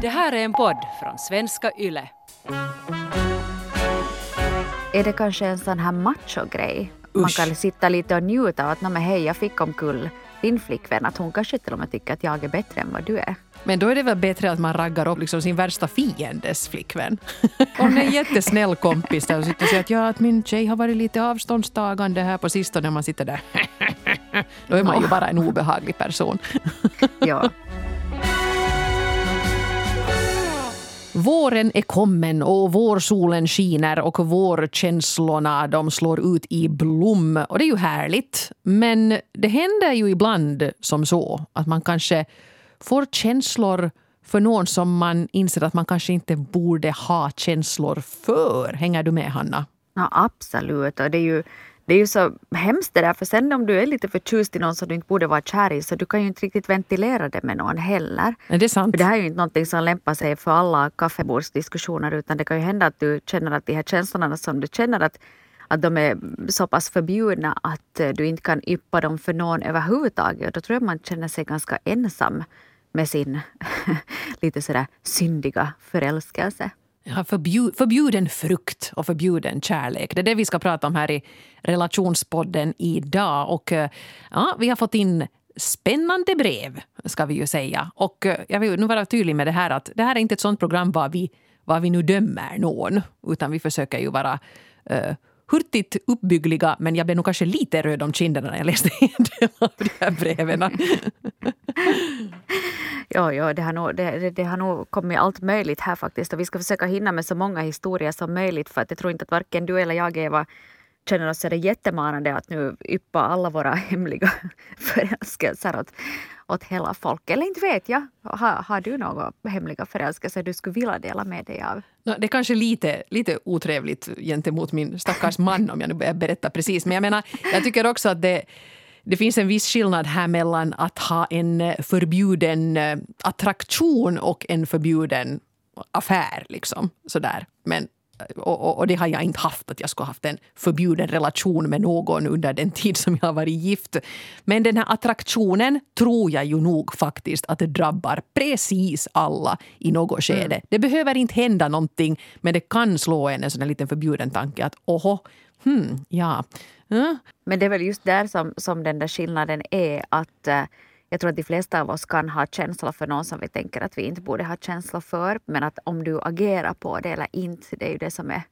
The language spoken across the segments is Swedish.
Det här är en podd från svenska YLE. Är det kanske en sån här macho-grej? Man kan sitta lite och njuta av att men hej, jag fick omkull din flickvän. Att hon kanske till och med tycker att jag är bättre än vad du är. Men då är det väl bättre att man raggar upp liksom sin värsta fiendes flickvän. Om en jättesnäll kompis där och sitter och säger att, ja, att min tjej har varit lite avståndstagande här på sistone. Man sitter där. Då är man ju bara en obehaglig person. Ja. Våren är kommen och vårsolen skiner och vårkänslorna de slår ut i blom. Och det är ju härligt. Men det händer ju ibland som så att man kanske får känslor för någon som man inser att man kanske inte borde ha känslor för. Hänger du med, Hanna? ja, absolut. Och det är ju det är ju så hemskt det där, för sen om du är lite förtjust i någon som du inte borde vara kär i så du kan ju inte riktigt ventilera det med någon heller. Men det är sant. För det här är ju inte någonting som lämpar sig för alla kaffebordsdiskussioner utan det kan ju hända att du känner att de här känslorna som du känner att, att de är så pass förbjudna att eh, du inte kan yppa dem för någon överhuvudtaget. Och då tror jag man känner sig ganska ensam med sin lite sådär syndiga förälskelse. Ja, förbjud, förbjuden frukt och förbjuden kärlek. Det är det vi ska prata om här i relationspodden idag. Och, eh, ja, vi har fått in spännande brev, ska vi ju säga. Och eh, jag vill nu vara tydlig med det här att det här är inte ett sånt program var vi, var vi nu dömer någon. Utan vi försöker ju vara uh, hurtigt uppbyggliga. Men jag blev nog kanske lite röd om kinderna när jag läste en del av de här breven. Ja, ja det, har nog, det, det, det har nog kommit allt möjligt här faktiskt. Och vi ska försöka hinna med så många historier som möjligt för att jag tror inte att varken du eller jag, Eva, känner oss det jättemanande att nu yppa alla våra hemliga förälskelser åt, åt hela folket. Eller inte vet jag. Har, har du några hemliga förälskelser du skulle vilja dela med dig av? Det är kanske lite, lite otrevligt gentemot min stackars man om jag nu börjar berätta precis. Men jag menar, jag tycker också att det det finns en viss skillnad här mellan att ha en förbjuden eh, attraktion och en förbjuden affär. Liksom, sådär. Men, och, och, och, det har jag inte haft, att jag skulle haft en förbjuden relation med någon under den tid som jag har varit gift. Men den här attraktionen tror jag ju nog faktiskt att det drabbar precis alla i något skede. Mm. Det behöver inte hända någonting, men det kan slå en en sån liten förbjuden tanke att oho, hmm, ja, Mm. Men det är väl just där som, som den där skillnaden är att eh, jag tror att de flesta av oss kan ha känsla för någon som vi tänker att vi inte borde ha känsla för. Men att om du agerar på det eller inte, det är ju det som är,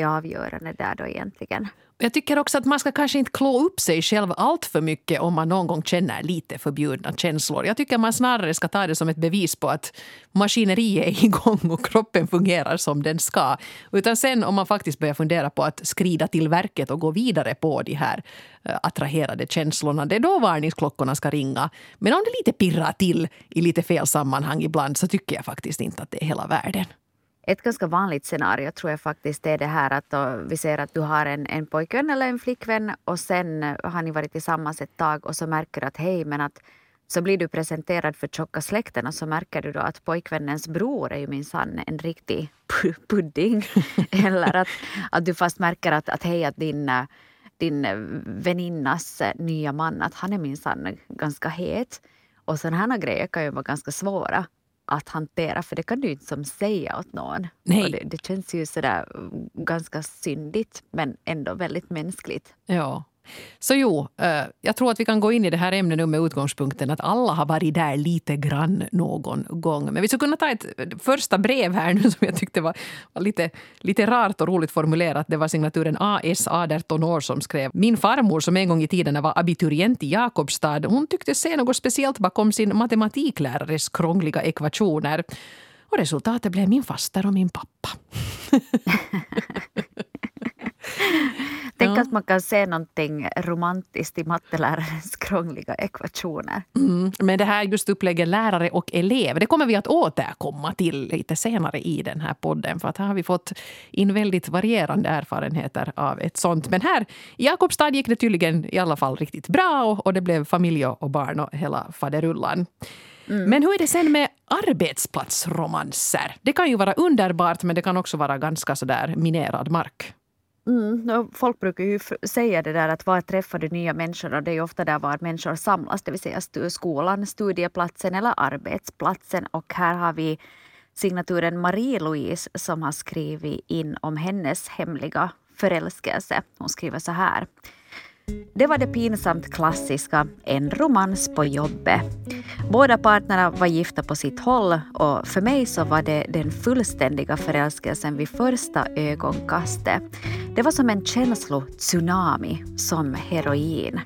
är avgörande där då egentligen. Jag tycker också att man ska kanske inte klå upp sig själv allt för mycket om man någon gång känner lite förbjudna känslor. Jag tycker man snarare ska ta det som ett bevis på att maskineriet är igång och kroppen fungerar som den ska. Utan sen om man faktiskt börjar fundera på att skrida till verket och gå vidare på de här eh, attraherade känslorna, det är då varningsklockorna ska ringa. Men om det lite pirrar till i lite fel sammanhang ibland så tycker jag faktiskt inte att det är hela världen. Ett ganska vanligt scenario tror jag faktiskt är det här att vi ser att du har en, en pojkvän eller en flickvän och sen eh, har ni varit tillsammans ett tag och så märker du att hej men att så blir du presenterad för tjocka släkten och så märker du då att pojkvännens bror är ju minsann en riktig pudding. eller att, att du fast märker att, att hej att din eh, din eh, väninnas nya man, att han är minsann ganska het. Och sådana här grejer kan ju vara ganska svåra att hantera för det kan du inte som säga åt någon. Nej. Det, det, känns ju sådär ganska syndigt men ändå väldigt mänskligt. Ja. Så jo, eh, jag tror att vi kan gå in i det här ämnet nu med utgångspunkten att alla har varit där lite grann någon gång. Men vi skulle kunna ta ett eh, första brev här nu som jag tyckte var, var lite, lite rart och roligt formulerat. Det var signaturen AS 18 år som skrev. Min farmor som en gång i tiden var abiturient i Jakobstad, hon tyckte se något speciellt bakom sin matematiklärares krångliga ekvationer. Och resultatet blev min faster och min pappa. Tänk ja. att man kan se någonting romantiskt i mattelärarens krångliga ekvationer. Mm, men det här just upplägget lärare och elev, det kommer vi att återkomma till lite senare i den här podden. För att här har vi fått in väldigt varierande erfarenheter av ett sånt. Men här i Jakobstad gick det tydligen i alla fall riktigt bra och, och det blev familj och barn och hela faderullan. Mm. Men hur är det sen med arbetsplatsromanser? Det kan ju vara underbart men det kan också vara ganska sådär minerad mark. Mm, folk brukar ju säga det där att var träffar du nya människor och det är ju ofta där var människor samlas, det vill säga skolan, studieplatsen eller arbetsplatsen. Och här har vi signaturen Marie-Louise som har skrivit in om hennes hemliga förälskelse. Hon skriver så här. Det var det pinsamt klassiska, en romans på jobbet. Båda parterna var gifta på sitt håll och för mig så var det den fullständiga förälskelsen vid första ögonkastet. Det var som en känslotsunami, som heroin.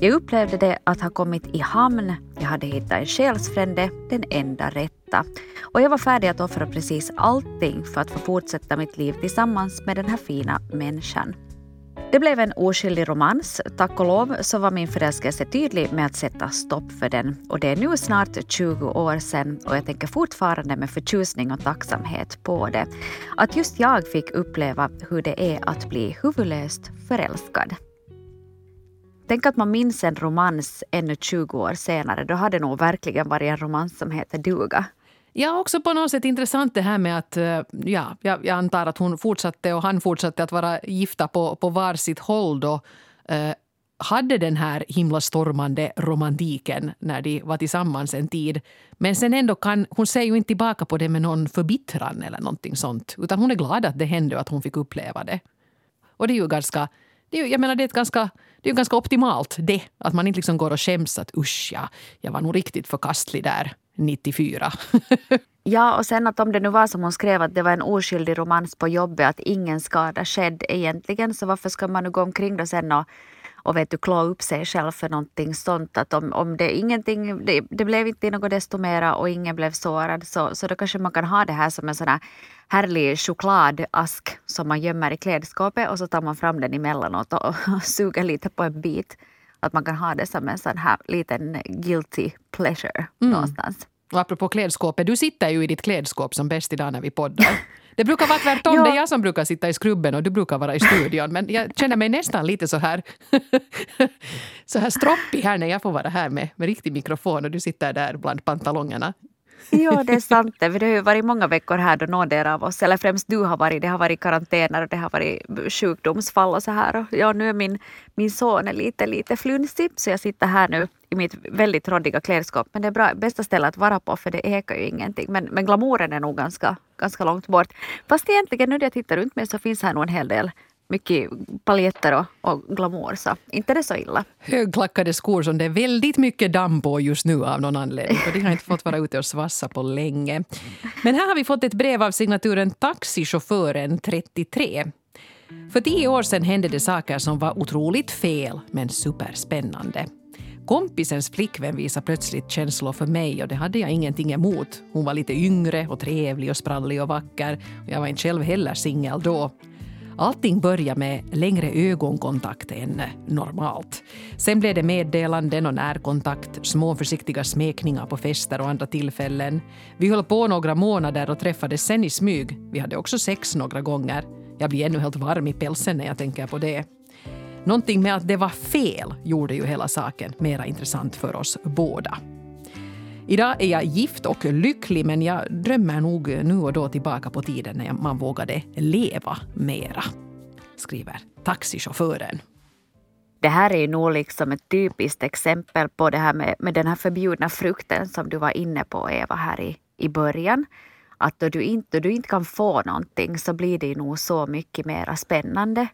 Jag upplevde det att ha kommit i hamn, jag hade hittat en själsfrände, den enda rätta. Och jag var färdig att offra precis allting för att få fortsätta mitt liv tillsammans med den här fina människan. Det blev en oskyldig romans. Tack och lov så var min förälskelse tydlig med att sätta stopp för den. Och det är nu snart 20 år sedan och jag tänker fortfarande med förtjusning och tacksamhet på det. Att just jag fick uppleva hur det är att bli huvudlöst förälskad. Tänk att man minns en romans ännu 20 år senare. Då hade det nog verkligen varit en romans som heter duga. Ja, också på något sätt intressant det här med att eh, ja, jag, antar att hon fortsatte och han fortsatte att vara gifta på, på varsitt håll då. Eh, hade den här himlastormande romantiken när de var tillsammans en tid. Men sen ändå kan, hon ser ju inte tillbaka på det med någon förbittran eller någonting sånt. Utan hon är glad att det hände och att hon fick uppleva det. Och det är ju ganska, det är, jag menar det är ett ganska det är ju ganska optimalt det. Att man inte liksom går och skäms att usch ja, jag var nog riktigt förkastlig där 94. ja, och sen att om det nu var som hon skrev att det var en oskyldig romans på jobbet, att ingen skada skedde egentligen, så varför ska man nu gå omkring då sen och och vet du, klå upp sig själv för någonting sånt. Att om, om det, ingenting, det, det blev inte något desto mera och ingen blev sårad så, så då kanske man kan ha det här som en sån här härlig chokladask som man gömmer i klädskåpet och så tar man fram den emellanåt och, och suger lite på en bit. Att man kan ha det som en sån här liten guilty pleasure mm. någonstans. Och apropå klädskåpet, du sitter ju i ditt klädskåp som bäst idag när vi poddar. Det brukar vara tvärtom. ja. Det är jag som brukar sitta i skrubben och du brukar vara i studion. Men jag känner mig nästan lite så här, så här stroppig här när jag får vara här med, med riktig mikrofon och du sitter där bland pantalongerna. Ja, det är sant. Det har ju varit många veckor här då någon av oss, eller främst du har varit, det har varit karantäner och det har varit sjukdomsfall och så här. Och ja, nu är min, min son är lite, lite flunsig så jag sitter här nu i mitt väldigt råddiga klädskåp. Men det är bra, bästa stället att vara på för det ekar ju ingenting. Men, men glamouren är nog ganska, ganska långt bort. Fast egentligen nu när jag tittar runt mig så finns här nog en hel del mycket paljetter och, och glamour, så inte det så illa. Högklackade skor som det är väldigt mycket damm på just nu av någon anledning. Och de har inte fått vara ute och svassa på länge. Men här har vi fått ett brev av signaturen Taxichauffören 33. För tio år sedan hände det saker som var otroligt fel, men superspännande. Kompisens flickvän visade plötsligt känslor för mig och det hade jag ingenting emot. Hon var lite yngre och trevlig och sprallig och vacker. Jag var inte själv heller singel då. Allting började med längre ögonkontakt än normalt. Sen blev det meddelanden och närkontakt, små försiktiga smekningar på fester och andra tillfällen. Vi höll på några månader och träffades sen i smyg. Vi hade också sex några gånger. Jag blir ännu helt varm i pälsen när jag tänker på det. Någonting med att det var fel gjorde ju hela saken mer intressant för oss båda. Idag är jag gift och lycklig men jag drömmer nog nu och då tillbaka på tiden när man vågade leva mera. Skriver taxichauffören. Det här är nog liksom ett typiskt exempel på det här med, med den här förbjudna frukten som du var inne på Eva här i, i början. Att då du, inte, då du inte kan få någonting så blir det nog så mycket mer spännande.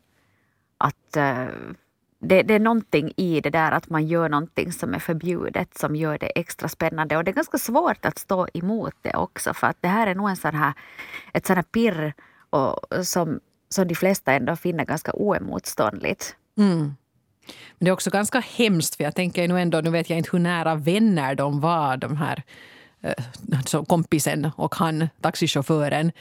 Att uh, det, det, är någonting i det där att man gör någonting som är förbjudet som gör det extra spännande. Och det är ganska svårt att stå emot det också för att det här är nog en sån här, ett sån här pirr och, som, som de flesta ändå finner ganska oemotståndligt. Mm. Men det är också ganska hemskt för jag tänker nu ändå, nu vet jag inte hur nära vänner de var de här alltså kompisen och han, taxichauffören.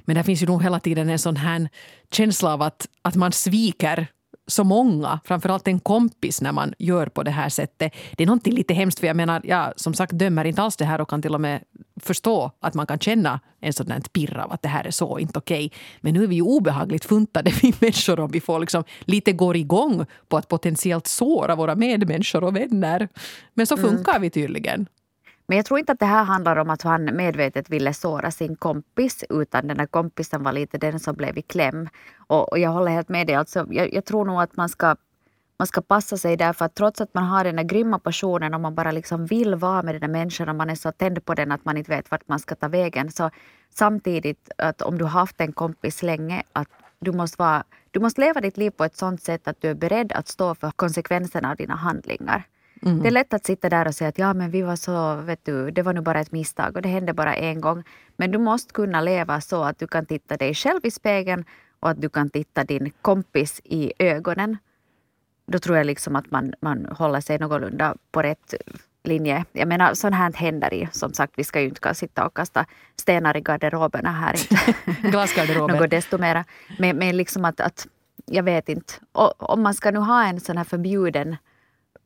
Men det finns ju nog hela tiden en sån här känsla av att, att man sviker så många, framförallt en kompis, när man gör på det här sättet. Det är någonting lite hemskt, för jag menar, jag som sagt dömer inte alls det här och kan till och med förstå att man kan känna en sån där pirr av att det här är så inte okej. Okay. Men nu är vi ju obehagligt funtade vi människor om vi får liksom lite går igång på att potentiellt såra våra medmänniskor och vänner. Men så mm. funkar mm. vi tydligen. Men jag tror inte att det här handlar om att han medvetet ville såra sin kompis utan den här kompisen var lite den som blev i kläm. Och, och jag håller helt med dig. Alltså, jag, jag, tror nog att man ska, man ska passa sig därför att trots att man har den där grymma passionen och man bara liksom vill vara med den där människan och man är så tänd på den att man inte vet vart man ska ta vägen. Så samtidigt att om du har haft en kompis länge att du måste, vara, du måste leva ditt liv på ett sånt sätt att du är beredd att stå för konsekvenserna av dina handlingar. Mm. Det är lätt att sitta där och säga att ja, men vi var så, vet du, det var nu bara ett misstag och det hände bara en gång. Men du måste kunna leva så att du kan titta dig själv i spegeln och att du kan titta din kompis i ögonen. Då tror jag liksom att man, man håller sig någorlunda på rätt linje. Jag menar, sånt här händer ju. Som sagt, vi ska ju inte sitta och kasta stenar i garderoberna här. Glasgarderober. Något desto mera. Men, men liksom att, att, jag vet inte. Och, om man ska nu ha en sån här förbjuden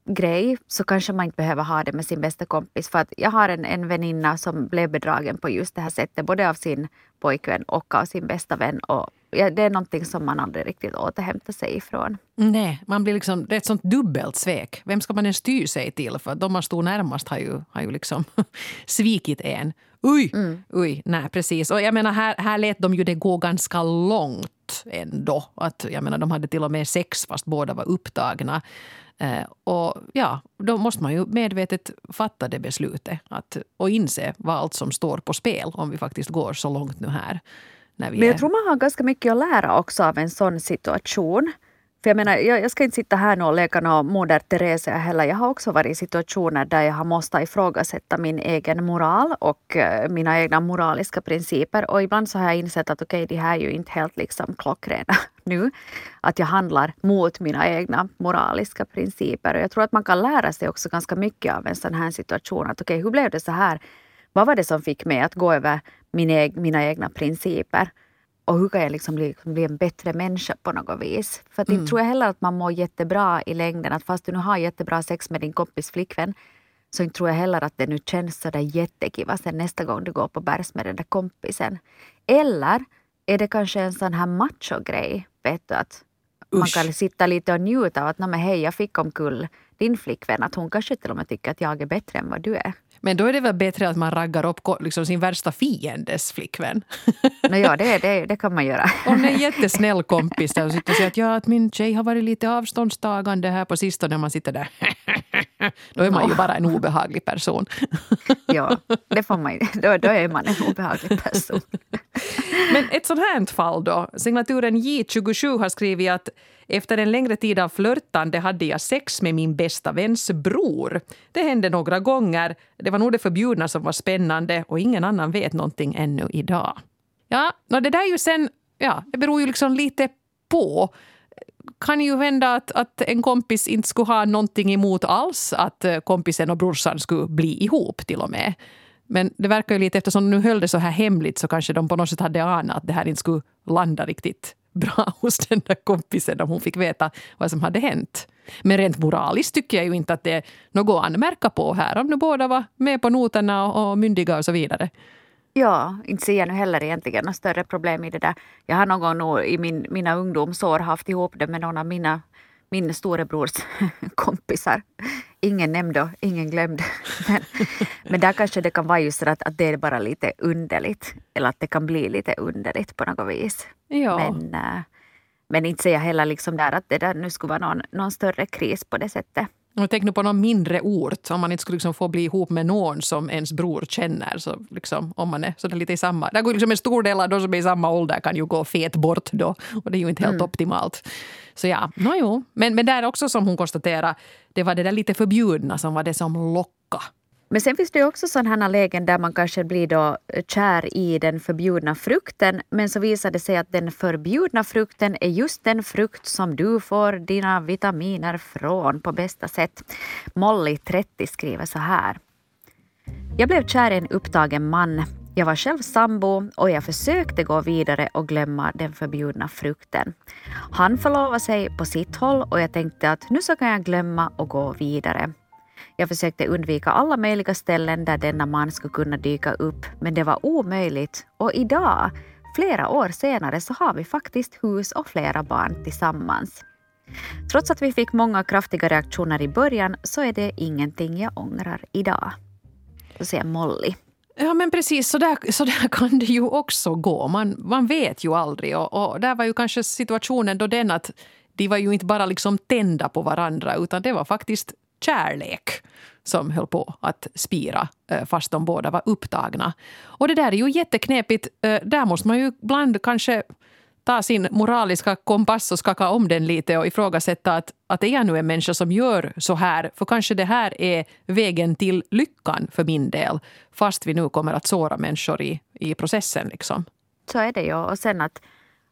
grej så kanske man inte behöver ha det med sin bästa kompis. För att jag har en, en väninna som blev bedragen på just det här sättet, både av sin pojkvän och av sin bästa vän. Och ja, det är någonting som man aldrig riktigt återhämtar sig ifrån. Nej, man blir liksom, det är ett sånt dubbelt svek. Vem ska man ens styra sig till? För de man stod närmast har ju, har ju liksom svikit en. Oj, mm. oj, nej precis. Och jag menar här, här lät de ju det gå ganska långt ändå. Att, jag menar, de hade till och med sex fast båda var upptagna. Eh, och ja, då måste man ju medvetet fatta det beslutet att, och inse vad allt som står på spel om vi faktiskt går så långt nu här. Men jag är... tror man har ganska mycket att lära också av en sån situation. För jag menar, jag, jag ska inte sitta här nu och leka någon moder Teresa heller. Jag har också varit i situationer där jag har måste ifrågasätta min egen moral och eh, mina egna moraliska principer. Och ibland så har jag insett att okej, okay, de här är ju inte helt liksom klockrena nu. Att jag handlar mot mina egna moraliska principer. Och jag tror att man kan lära sig också ganska mycket av en sån här situation. Att okej, okay, hur blev det så här? Vad var det som fick mig att gå över min mina egna principer? Och hur kan jag liksom bli, bli en bättre människa på något vis? För att mm. inte tror jag heller att man mår jättebra i längden. Att fast du nu har jättebra sex med din kompis flickvän så inte tror jag heller att det nu känns så där jättekiva sen nästa gång du går på bärs med den där kompisen. Eller är det kanske en sån här macho-grej? Vet du, att Usch. man kan sitta lite och njuta av att men hej, jag fick omkull din flickvän. Att hon kanske till och med tycker att jag är bättre än vad du är. Men då är det väl bättre att man raggar upp liksom sin värsta fiendes flickvän? No, ja, det, det, det kan man göra. Om en jättesnäll kompis där och sitter och säger att, ja, att min tjej har varit lite avståndstagande här på sistone. Man sitter där. Då är man ju bara en obehaglig person. Ja, det får man, då, då är man en obehaglig person. Men ett sånt här fall då. Signaturen J27 har skrivit att efter en längre tid av flörtande hade jag sex med min bästa väns bror. Det hände några gånger. Det var nog det förbjudna som var spännande och ingen annan vet någonting ännu idag. Ja, det där är ju sen... Ja, det beror ju liksom lite på kan ju hända att, att en kompis inte skulle ha någonting emot alls att eh, kompisen och brorsan skulle bli ihop till och med. Men det verkar ju lite, eftersom de nu höll det så här hemligt så kanske de på något sätt hade anat att det här inte skulle landa riktigt bra hos den där kompisen om hon fick veta vad som hade hänt. Men rent moraliskt tycker jag ju inte att det är något att anmärka på här om nu båda var med på noterna och myndiga och så vidare. Ja, inte ser jag nu heller egentligen något större problem i det där. Jag har någon gång nog i min, mina ungdomsår haft ihop det med någon av mina min storebrors kompisar. Ingen nämnd och ingen glömd. Men, men där kanske det kan vara just att, att det är bara lite underligt. Eller att det kan bli lite underligt på något vis. Ja. Men, äh, men inte ser jag heller liksom där att det där nu skulle vara någon, någon större kris på det sättet. Och tänk nu på någon mindre ort, om man inte skulle liksom få bli ihop med någon som ens bror känner. Så liksom, om man är sådär lite i samma... Där går liksom en stor del av de som är i samma ålder kan ju gå fet bort då. Och det är ju inte helt mm. optimalt. Så ja, no, jo. Men, men där också som hon konstaterade, det var det där lite förbjudna som var det som lockade. Men sen finns det ju också sådana lägen där man kanske blir då eh, kär i den förbjudna frukten men så visar det sig att den förbjudna frukten är just den frukt som du får dina vitaminer från på bästa sätt. Molly, 30, skriver så här. Jag blev kär i en upptagen man. Jag var själv sambo och jag försökte gå vidare och glömma den förbjudna frukten. Han förlovade sig på sitt håll och jag tänkte att nu så kan jag glömma och gå vidare. Jag försökte undvika alla möjliga ställen där denna man skulle kunna dyka upp, men det var omöjligt. Och idag, flera år senare, så har vi faktiskt hus och flera barn tillsammans. Trots att vi fick många kraftiga reaktioner i början så är det ingenting jag ångrar idag. Så säger Molly. Ja men precis, så där, så där kan det ju också gå. Man, man vet ju aldrig. Och, och där var ju kanske situationen då den att de var ju inte bara liksom tända på varandra utan det var faktiskt kärlek som höll på att spira eh, fast de båda var upptagna. Och det där är ju jätteknepigt. Eh, där måste man ju ibland kanske ta sin moraliska kompass och skaka om den lite och ifrågasätta att, att är jag nu en människa som gör så här? För kanske det här är vägen till lyckan för min del. Fast vi nu kommer att såra människor i, i processen. Liksom. Så är det ju. Och sen att,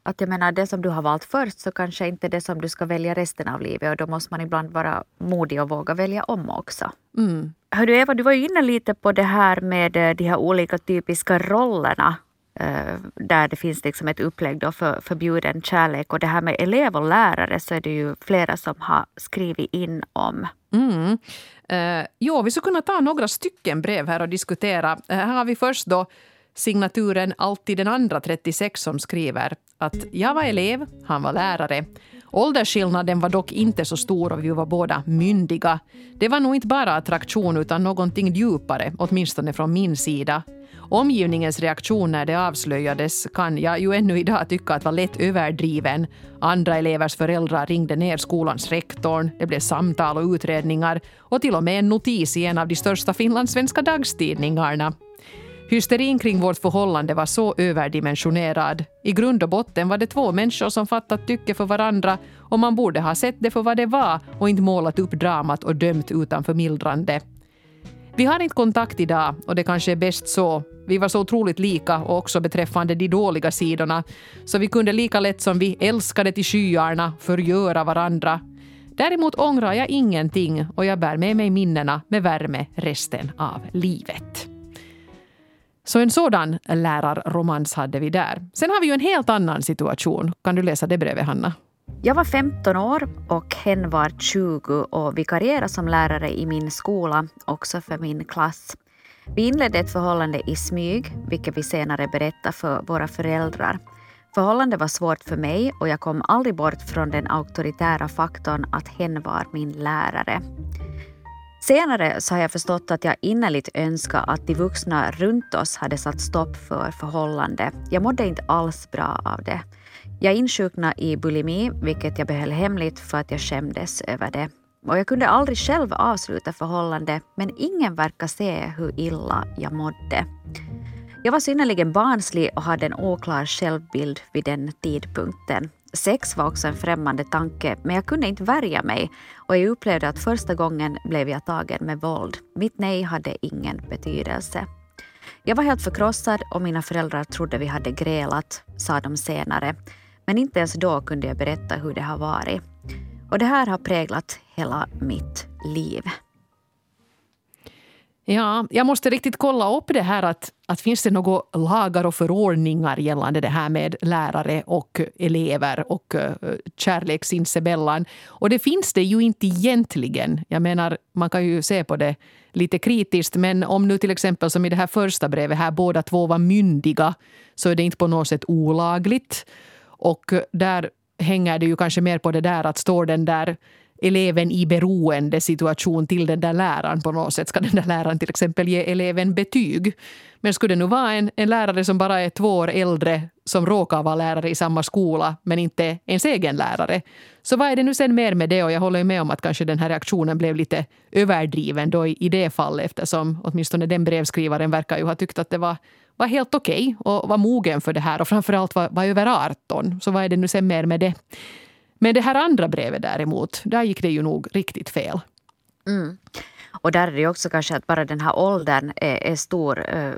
att jag menar, det som du har valt först så kanske inte det som du ska välja resten av livet. Och då måste man ibland vara modig och våga välja om också. Mm. Hördu Eva, du var ju inne lite på det här med eh, de här olika typiska rollerna Eh, där det finns liksom ett upplägg då för förbjuden kärlek. Och det här med elev och lärare så är det ju flera som har skrivit in om. Mm. Uh, jo, vi skulle kunna ta några stycken brev här och diskutera. Uh, här har vi först då signaturen Alltid den andra 36 som skriver att jag var elev, han var lärare. Åldersskillnaden var dock inte så stor och vi var båda myndiga. Det var nog inte bara attraktion utan någonting djupare, åtminstone från min sida. Omgivningens reaktion när det avslöjades kan jag ju ännu idag tycka att var lätt överdriven. Andra elevers föräldrar ringde ner skolans rektorn, det blev samtal och utredningar och till och med en notis i en av de största finlandssvenska dagstidningarna. Hysterin kring vårt förhållande var så överdimensionerad. I grund och botten var det två människor som fattat tycke för varandra och man borde ha sett det för vad det var och inte målat upp dramat och dömt utan förmildrande. Vi har inte kontakt idag och det kanske är bäst så. Vi var så otroligt lika och också beträffande de dåliga sidorna. Så vi kunde lika lätt som vi älskade till skyarna förgöra varandra. Däremot ångrar jag ingenting och jag bär med mig minnena med värme resten av livet. Så en sådan lärarromans hade vi där. Sen har vi ju en helt annan situation. Kan du läsa det brevet, Hanna? Jag var 15 år och hen var 20 och vikarierade som lärare i min skola, också för min klass. Vi inledde ett förhållande i smyg, vilket vi senare berättade för våra föräldrar. Förhållandet var svårt för mig och jag kom aldrig bort från den auktoritära faktorn att hen var min lärare. Senare så har jag förstått att jag innerligt önskar att de vuxna runt oss hade satt stopp för förhållande. Jag mådde inte alls bra av det. Jag insjuknade i bulimi, vilket jag behöll hemligt för att jag skämdes över det. Och jag kunde aldrig själv avsluta förhållande, men ingen verkar se hur illa jag mådde. Jag var synnerligen barnslig och hade en oklar självbild vid den tidpunkten. Sex var också en främmande tanke, men jag kunde inte värja mig och jag upplevde att första gången blev jag tagen med våld. Mitt nej hade ingen betydelse. Jag var helt förkrossad och mina föräldrar trodde vi hade grälat, sa de senare. Men inte ens då kunde jag berätta hur det har varit. Och det här har präglat hela mitt liv. Ja, jag måste riktigt kolla upp det här att, att finns det några lagar och förordningar gällande det här med lärare och elever och eh, uh, kärlek sinsemellan. Och det finns det ju inte egentligen. Jag menar, man kan ju se på det lite kritiskt men om nu till exempel som i det här första brevet här båda två var myndiga så är det inte på något sätt olagligt. Och där hänger det ju kanske mer på det där att står den där eleven i beroendesituation till den där läraren på något sätt. Ska den där läraren till exempel ge eleven betyg? Men skulle det nu vara en, en lärare som bara är två år äldre som råkar vara lärare i samma skola men inte ens egen lärare. Så vad är det nu sen mer med det? Och jag håller med om att kanske den här reaktionen blev lite överdriven då i, i det fallet eftersom åtminstone den brevskrivaren verkar ju ha tyckt att det var var helt okej okay och var mogen för det här och framförallt var, var över 18. Så vad är det nu sen mer med det? Men det här andra brevet däremot, där gick det ju nog riktigt fel. Mm. Och där är det också kanske att bara den här åldern är, är stor. Eh,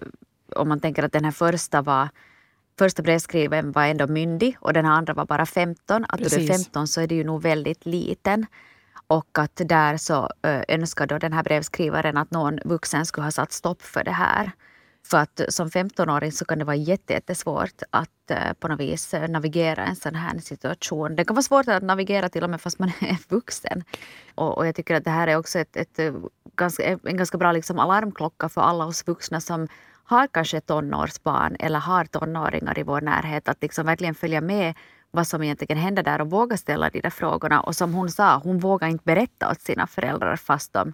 om man tänker att den här första var Första brevskrivaren var ändå myndig och den andra var bara 15. Att Precis. du är 15 så är du ju nog väldigt liten. Och att där så eh, önskar då den här brevskrivaren att någon vuxen skulle ha satt stopp för det här. För att eh, som 15-åring så kan det vara jättesvårt att eh, på något vis eh, navigera en sån här situation. Det kan vara svårt att navigera till och med fast man är vuxen. Och, och jag tycker att det här är också ett, ett, ett ganska, en ganska bra liksom alarmklocka för alla oss vuxna som har kanske tonårsbarn eller har tonåringar i vår närhet. Att liksom verkligen följa med vad som egentligen händer där och våga ställa de där frågorna. Och som hon sa, hon vågar inte berätta åt sina föräldrar fast de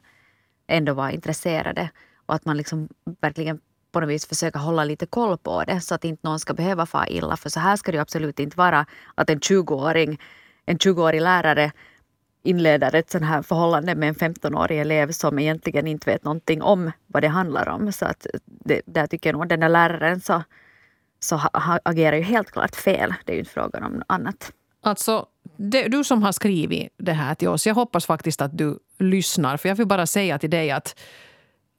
ändå var intresserade. Och att man liksom verkligen på något vis försöka hålla lite koll på det så att inte någon ska behöva fara illa. För så här ska det absolut inte vara att en 20-åring en 20-årig lärare inleder ett sånt här förhållande med en 15-årig elev som egentligen inte vet någonting om vad det handlar om. Så att det, där tycker jag nog den där läraren så, så ha, agerar ju helt klart fel. Det är ju inte frågan om något annat. Alltså, det, du som har skrivit det här till oss, jag hoppas faktiskt att du lyssnar. För jag vill bara säga till dig att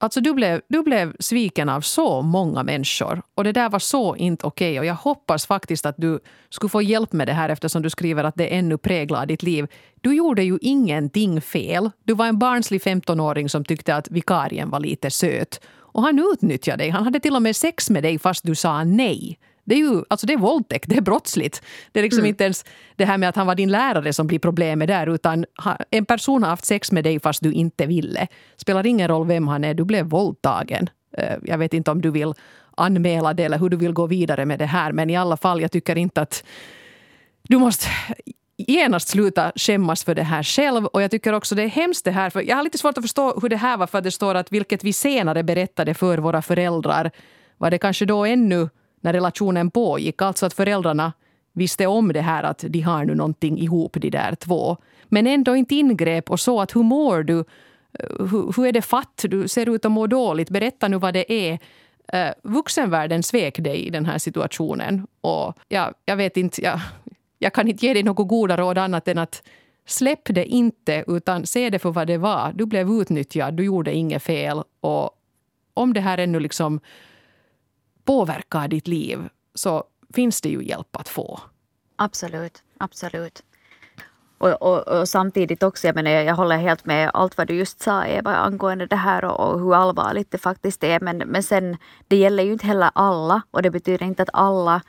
Alltså du blev, du blev sviken av så många människor. Och det där var så inte okej. Okay. Och jag hoppas faktiskt att du skulle få hjälp med det här eftersom du skriver att det ännu präglar ditt liv. Du gjorde ju ingenting fel. Du var en barnslig 15-åring som tyckte att vikarien var lite söt. Och han utnyttjade dig. Han hade till och med sex med dig fast du sa nej. Det är ju alltså det är våldtäkt, det är brottsligt. Det är liksom mm. inte ens det här med att han var din lärare som blir problemet där utan en person har haft sex med dig fast du inte ville. Spelar ingen roll vem han är, du blev våldtagen. Eh, jag vet inte om du vill anmäla det eller hur du vill gå vidare med det här men i alla fall, jag tycker inte att du måste genast sluta skämmas för det här själv. Och jag tycker också det är hemskt det här. För jag har lite svårt att förstå hur det här var för det står att vilket vi senare berättade för våra föräldrar. Var det kanske då ännu när relationen pågick. Alltså att föräldrarna visste om det här att de har nu någonting ihop de där två. Men ändå inte ingrep och så att hur mår du? Eh, hur, hur är det fatt? Du ser ut att må dåligt. Berätta nu vad det är. Uh, vuxenvärlden svek dig i den här situationen. Och ja, jag vet inte, jag, jag kan inte ge dig något goda råd annat än att släpp det inte utan se det för vad det var. Du blev utnyttjad, du gjorde inget fel. Och om det här ännu liksom påverkar ditt liv så finns det ju hjälp att få. Absolut, absolut. Och, och, och, samtidigt också, jag menar, jag håller helt med allt vad du just sa Eva angående det här och, och, hur allvarligt det faktiskt är. Men, men sen, det gäller ju inte heller alla och det betyder inte att alla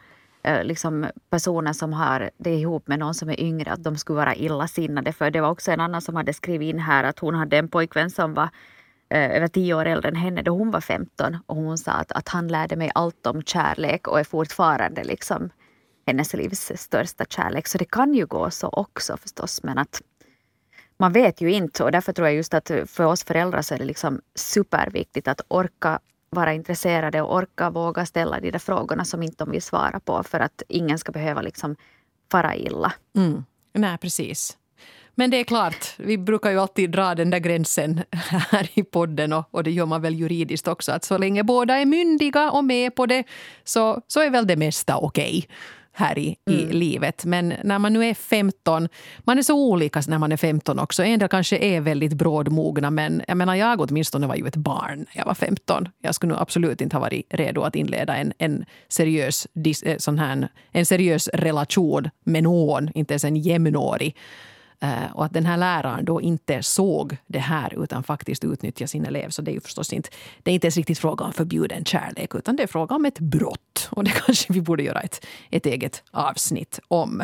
eh, liksom, personer som har det ihop med någon som är yngre, att de skulle vara illasinnade. För det var också en annan som hade skrivit in här att hon hade en pojkvän som var Eh, över tio år äldre än henne då hon var 15 och hon sa att, att han lärde mig allt om kärlek och är fortfarande liksom hennes livs största kärlek. Så det kan ju gå så också förstås men att man vet ju inte och därför tror jag just att för oss föräldrar så är det liksom superviktigt att orka vara intresserade och orka våga ställa de där frågorna som inte de vill svara på för att ingen ska behöva liksom fara illa. Mm. Nej, precis. Men det är klart, vi brukar ju alltid dra den där gränsen här i podden och, och det gör man väl juridiskt också. Att så länge båda är myndiga och med på det så, så är väl det mesta okej. Okay här i, mm. i livet. Men när man nu är 15, man är så olika när man är 15 också. En del kanske är väldigt brådmogna men jag menar jag åtminstone var ju ett barn när jag var 15. Jag skulle nu absolut inte ha varit redo att inleda en, en, seriös, eh, sån här, en seriös relation med någon, inte ens en jämnårig. Eh, och att den här läraren då inte såg det här utan faktiskt utnyttjade sin elev. Så det är ju förstås inte, det är inte ens riktigt fråga om förbjuden kärlek utan det är fråga om ett brott. Och det kanske vi borde göra ett, ett eget avsnitt om.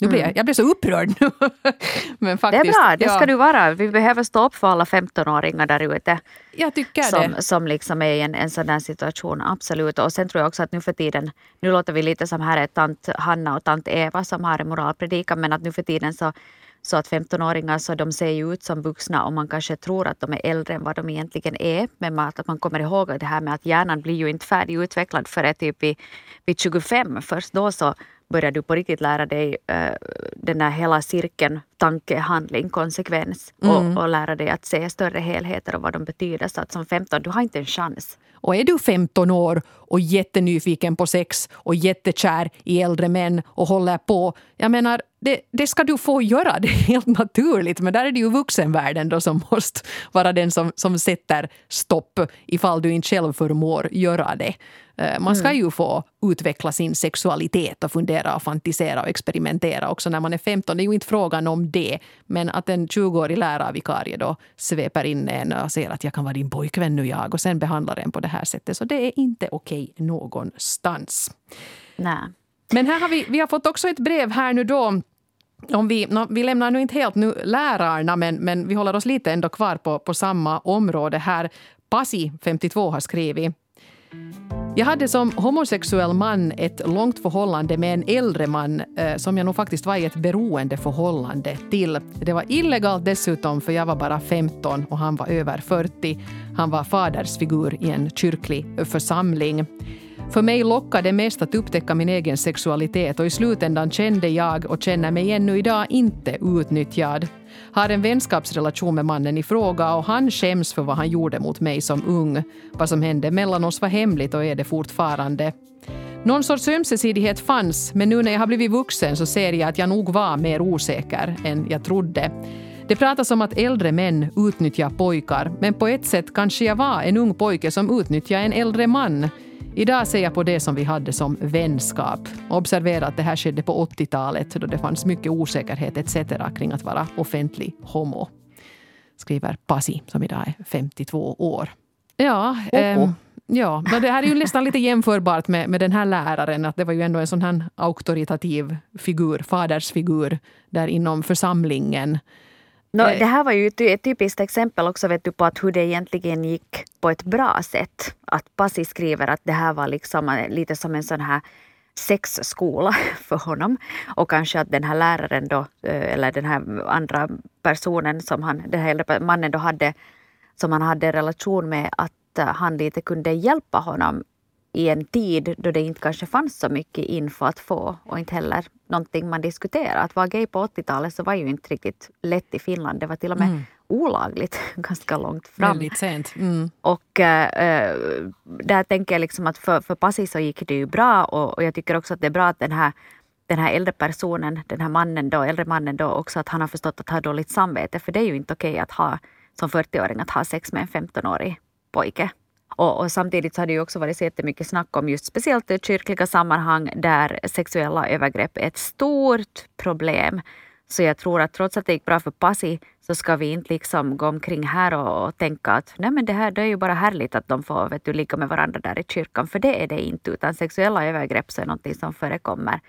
Nu blir jag, mm. jag blir så upprörd nu. Men faktiskt, det är bra, det ska ja. du vara. Vi behöver stå upp för alla 15-åringar där ute. Jag tycker som, det. Som liksom är i en, en sån där situation, absolut. Och sen tror jag också att nu för tiden, nu låter vi lite som här är tant Hanna och tant Eva som har en moralpredikan, men att nu för tiden så så att 15-åringar så de ser ju ut som vuxna och man kanske tror att de är äldre än vad de egentligen är. Men att man kommer ihåg det här med att hjärnan blir ju inte färdigutvecklad förrän typ vid, vid 25. Först då så börjar du på riktigt lära dig uh, den där hela cirkeln tanke, handling, konsekvens mm. och, och lära dig att se större helheter och vad de betyder. Så att som 15, du har inte en chans. Och är du 15 år och jättenyfiken på sex och jättekär i äldre män och håller på. Jag menar, det, det, ska du få göra, det är helt naturligt. Men där är det ju vuxenvärlden då som måste vara den som, som sätter stopp ifall du inte själv förmår göra det. Eh, man ska mm. ju få utveckla sin sexualitet och fundera och fantisera och experimentera också när man är 15. Det är ju inte frågan om det. Men att en 20-årig lärarvikarie då sveper in en och säger att jag kan vara din pojkvän nu jag och sen behandlar en på det här sättet. Så det är inte okej någonstans. Nej. Men här har vi, vi har fått också ett brev här nu då om vi, no, vi lämnar nu inte helt nu lärarna, men, men vi håller oss lite ändå kvar på, på samma område här. Pasi, 52, har skrivit jag hade som homosexuell man ett långt förhållande med en äldre man eh, som jag nog faktiskt var i ett beroendeförhållande till. Det var illegalt dessutom för jag var bara 15 och han var över 40. Han var fadersfigur i en kyrklig församling. För mig lockade det mest att upptäcka min egen sexualitet och i slutändan kände jag och känner mig ännu idag inte utnyttjad. Har en vänskapsrelation med mannen i fråga och han skäms för vad han gjorde mot mig som ung. Vad som hände mellan oss var hemligt och är det fortfarande. Någon sorts ömsesidighet fanns, men nu när jag har blivit vuxen så ser jag att jag nog var mer osäker än jag trodde. Det pratas om att äldre män utnyttjar pojkar, men på ett sätt kanske jag var en ung pojke som utnyttjade en äldre man. Idag ser jag på det som vi hade som vänskap. Observera att det här skedde på 80-talet då det fanns mycket osäkerhet etc. kring att vara offentlig homo. Skriver Pasi som idag är 52 år. Ja, eh, ja det här är ju nästan lite jämförbart med, med den här läraren. Att det var ju ändå en sån här auktoritativ figur, fadersfigur där inom församlingen No, det här var ju ett typiskt exempel också vet du, på att hur det egentligen gick på ett bra sätt. Att Pasi skriver att det här var liksom lite som en sån här sexskola för honom. Och kanske att den här läraren då, eh, eller den här andra personen som han, den här mannen då hade, som han hade en relation med, att eh, han lite kunde hjälpa honom i en tid då det inte kanske fanns så mycket info att få och inte heller någonting man diskuterar. Att vara gay på 80-talet så var ju inte riktigt lätt i Finland. Det var till och med mm. olagligt ganska långt fram. Väldigt sent. Mm. Och äh, där tänker jag liksom att för, för Pasi så gick det ju bra och, och jag tycker också att det är bra att den här den här äldre personen, den här mannen då, äldre mannen då också, att han har förstått att ha dåligt samvete. För det är ju inte okej att ha som 40-åring att ha sex med en 15-årig pojke. Och, och, samtidigt så har det ju också varit så jättemycket snack om just speciellt i kyrkliga sammanhang där sexuella övergrepp är ett stort problem. Så jag tror att trots att det gick bra för Pasi så ska vi inte liksom gå omkring här och, och tänka att nej men det här det är ju bara härligt att de får vet du, ligga med varandra där i kyrkan. För det är det inte. Utan sexuella övergrepp så är någonting som förekommer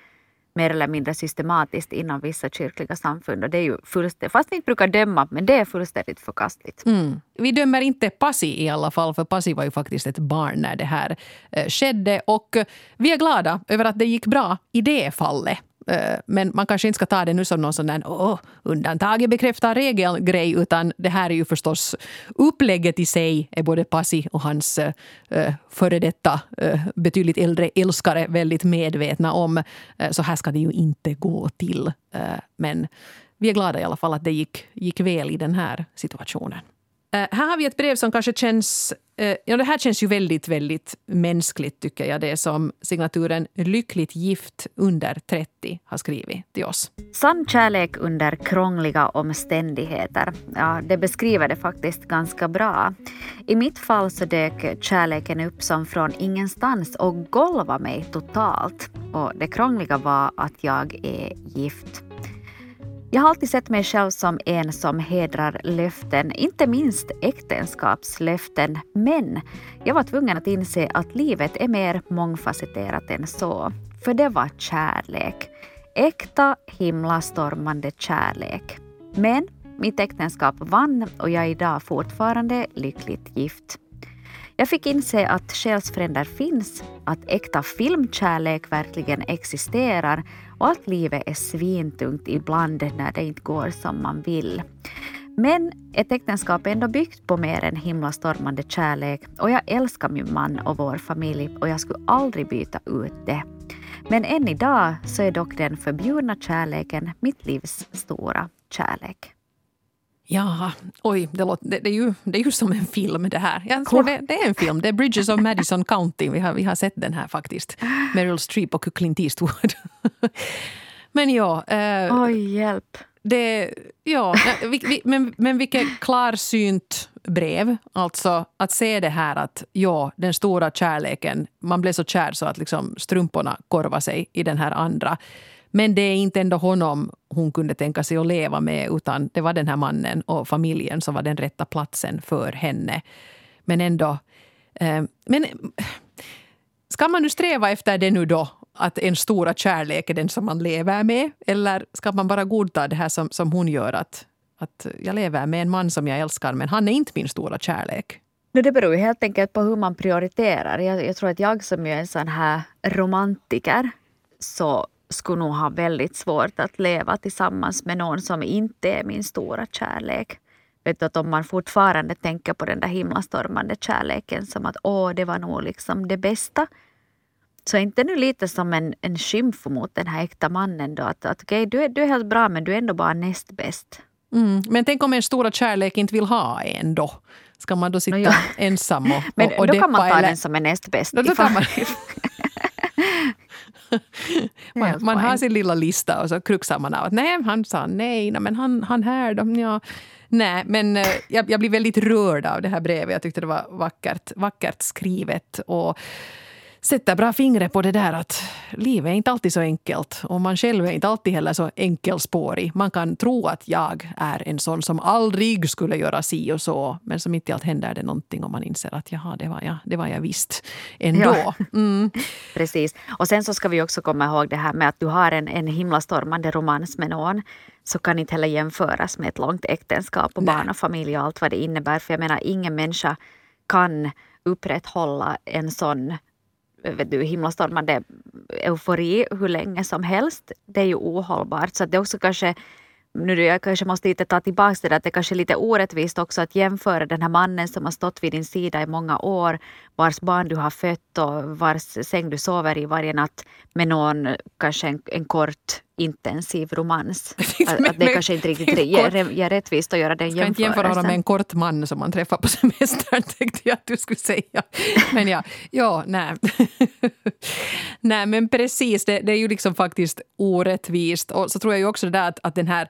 mer eller mindre systematiskt inom vissa kyrkliga samfund. Och det är ju fullständigt, fast vi inte brukar döma, men det är fullständigt förkastligt. Mm. Vi dömer inte Pasi i alla fall, för Pasi var ju faktiskt ett barn när det här eh, skedde. Och vi är glada över att det gick bra i det fallet. Eh, men man kanske inte ska ta det nu som någon sån där oh, undantaget bekräftar regelgrej utan det här är ju förstås upplägget i sig är både Pasi och hans uh, före detta uh, betydligt äldre älskare väldigt medvetna om. Uh, så här ska det ju inte gå till. Uh, men vi är glada i alla fall att det gick, gick väl i den här situationen. Eh, här har vi ett brev som kanske känns... Eh, ja, det här känns ju väldigt, väldigt mänskligt tycker jag. Det som signaturen Lyckligt gift under 30 har skrivit till oss. Sann kärlek under krångliga omständigheter. Ja, det beskriver det faktiskt ganska bra. I mitt fall så dök kärleken upp som från ingenstans och golvade mig totalt. Och det krångliga var att jag är gift. Jag har alltid sett mig själv som en som hedrar löften, inte minst äktenskapslöften. Men jag var tvungen att inse att livet är mer mångfacetterat än så. För det var kärlek. Äkta, himlastormande kärlek. Men mitt äktenskap vann och jag är idag fortfarande lyckligt gift. Jag fick inse att själsfränder finns, att äkta filmkärlek verkligen existerar och att livet är svintungt ibland när det inte går som man vill. Men ett äktenskap är ändå byggt på mer än himlastormande kärlek och jag älskar min man och vår familj och jag skulle aldrig byta ut det. Men än idag så är dock den förbjudna kärleken mitt livs stora kärlek. Ja, oj, det, låter, det, det, är ju, det är ju som en film det här. Jag tror det, det, är en film. Det är Bridges of Madison County. Vi har, vi har sett den här faktiskt. Meryl Streep och Clint Eastwood. men ja. Eh, oj, hjälp. Det, ja, vi, vi, men, men vilket klarsynt brev. Alltså att se det här att ja, den stora kärleken. Man blev så kär så att liksom strumporna korvar sig i den här andra. Men det är inte ändå honom hon kunde tänka sig att leva med utan det var den här mannen och familjen som var den rätta platsen för henne. Men ändå... Eh, men ska man nu sträva efter det nu då? Att en stora kärlek är den som man lever med? Eller ska man bara godta det här som, som hon gör? Att, att jag lever med en man som jag älskar men han är inte min stora kärlek. Det beror ju helt enkelt på hur man prioriterar. Jag, jag tror att jag som är en sån här romantiker så skulle nog ha väldigt svårt att leva tillsammans med någon som inte är min stora kärlek. Vet du, att om man fortfarande tänker på den där himlastormande kärleken som att åh, det var nog liksom det bästa. Så inte nu lite som en, en skymf mot den här äkta mannen då? Att, att okay, du, är, du är helt bra men du är ändå bara näst bäst. Mm. Men tänk om en stora kärlek inte vill ha en då? Ska man då sitta no, ja. ensam och, och, och då kan man ta eller? den som är näst bäst. Då, då kan man. man, har sin lilla lista och så kruxar man av att nej, han sa nej, men han, han här då, ja. Nej, men eh, jag, jag blir väldigt rörd av det här brevet. Jag tyckte det var vackert, vackert skrivet. Och sätter bra fingret på det där att livet är inte alltid så enkelt och man själv är inte alltid heller så enkelspårig. Man kan tro att jag är en sån som aldrig skulle göra si och så men som inte allt händer det någonting och man inser att jaha, det var jag, det var jag visst ändå. Ja. Mm. Precis. Och sen så ska vi också komma ihåg det här med att du har en, en himlastormande romans med någon så kan inte heller jämföras med ett långt äktenskap och Nej. barn och familj och allt vad det innebär. För jag menar, ingen människa kan upprätthålla en sån vet du, himlastormande eufori hur länge som helst. Det är ju ohållbart. Så det är också kanske nu jag kanske måste lite ta tillbaka det där, att det kanske är lite orättvist också att jämföra den här mannen som har stått vid din sida i många år, vars barn du har fött och vars säng du sover i varje natt med någon, kanske en, en kort intensiv romans. Att, att det kanske inte riktigt ger, ger rättvist att göra den jämförelsen. Ska inte jämföra honom med en kort man som man träffar på semestern, tänkte jag att du skulle säga. Men ja, ja nej. nej men precis, det, det, är ju liksom faktiskt orättvist. Och så tror jag ju också det där att, att den här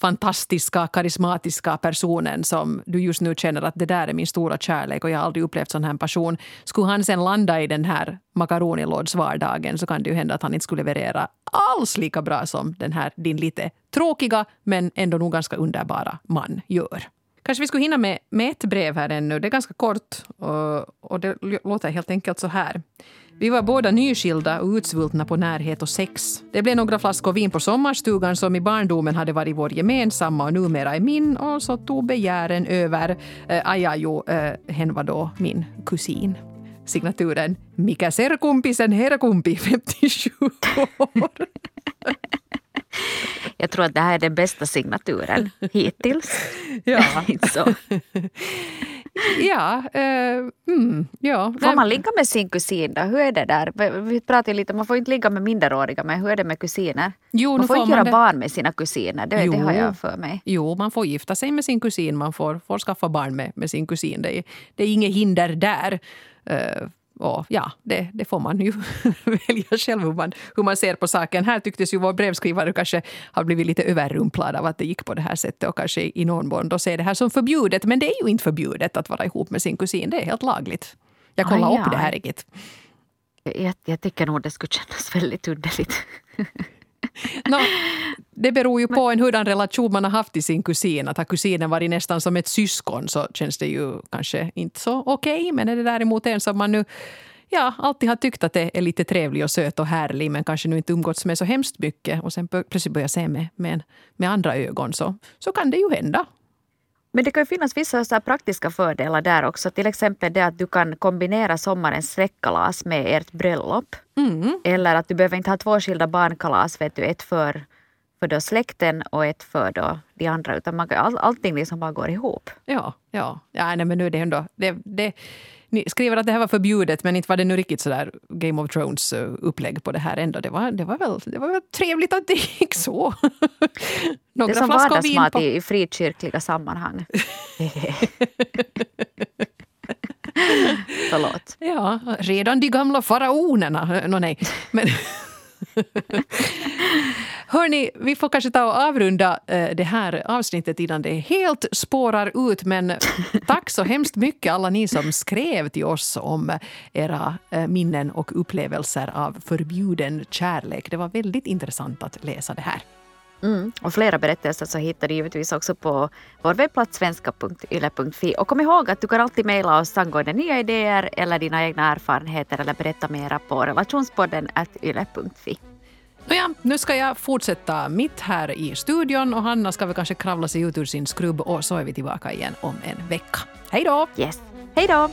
fantastiska, karismatiska personen som du just nu känner att det där är min stora kärlek och jag har aldrig upplevt sån här passion. Skulle han sen landa i den här makaronilådsvardagen så kan det ju hända att han inte skulle leverera alls lika bra som den här din lite tråkiga men ändå nog ganska underbara man gör. Kanske vi skulle hinna med, med ett brev här ännu. Det är ganska kort och, och det låter helt enkelt så här. Vi var båda nyskilda och utsvultna på närhet och sex. Det blev några flaskor vin på sommarstugan som i barndomen hade varit vår gemensamma och numera är min och så tog begären över. Äh, Ajajo, äh, hen var då min kusin. Signaturen Mikä serkumpisen herkumpi, 57 år. Jag tror att det här är den bästa signaturen hittills. Ja. så. Ja, uh, mm, ja. Får man ligga med sin kusin då? Hur är det där? Vi pratade lite, man får inte ligga med minderåriga, men hur är det med kusiner? Jo, man får, inte göra det. barn med sina kusiner, det, det, har jag för mig. Jo, man får gifta sig med sin kusin, man får, får skaffa barn med, med sin kusin. Det är, det är inget hinder där. Uh, och ja, det, det, får man ju välja själv hur man, hur man ser på saken. Här tycktes ju vår brevskrivare kanske ha blivit lite överrumplad av att det gick på det här sättet och kanske i någon mån då ser det här som förbjudet. Men det är ju inte förbjudet att vara ihop med sin kusin. Det är helt lagligt. Jag kollade upp det här riktigt. Jag, jag tycker nog det skulle kännas väldigt underligt. no, det beror ju på en hurdan relation man har haft till sin kusin. Att har kusinen varit nästan som ett syskon så känns det ju kanske inte så okej. Okay. Men är det däremot en som man nu ja, alltid har tyckt att det är lite trevlig och söt och härlig men kanske nu inte umgåtts med så hemskt mycket och sen plötsligt börjar se med, med, med andra ögon så, så kan det ju hända. Men det kan ju finnas vissa så praktiska fördelar där också. Till exempel det att du kan kombinera sommarens släktkalas med ert bröllop. Mm. Eller att du behöver inte ha två skilda barnkalas, vet du, ett för, för då släkten och ett för då de andra. Utan man, all, allting liksom bara går ihop. Ja, ja. ja nej, men nu är det ändå... Det, det, ni skriver att det här var förbjudet men inte var det nu riktigt sådär Game of Thrones eh, upplägg på det här ändå. Det var, det var, väl, det var väl trevligt att det gick så. Några det är som vardagsmat på... i frikyrkliga sammanhang. Förlåt. Ja, redan de gamla faraonerna. No, nej. Men Hörni, vi får kanske ta och avrunda eh, det här avsnittet innan det helt spårar ut. Men tack så hemskt mycket alla ni som skrev till oss om era eh, minnen och upplevelser av förbjuden kärlek. Det var väldigt intressant att läsa det här. Mm. Och flera berättelser så hittar du givetvis också på vår webbplats svenska.yle.fi. Och kom ihåg att du kan alltid mejla oss angående nya idéer eller dina egna erfarenheter eller berätta mera på relationspodden yle.fi. Nåja, nu ska jag fortsätta mitt här i studion och Hanna ska väl kanske kravla sig ut ur sin skrubb och så är vi tillbaka igen om en vecka. Hej då! Yes. Hej då!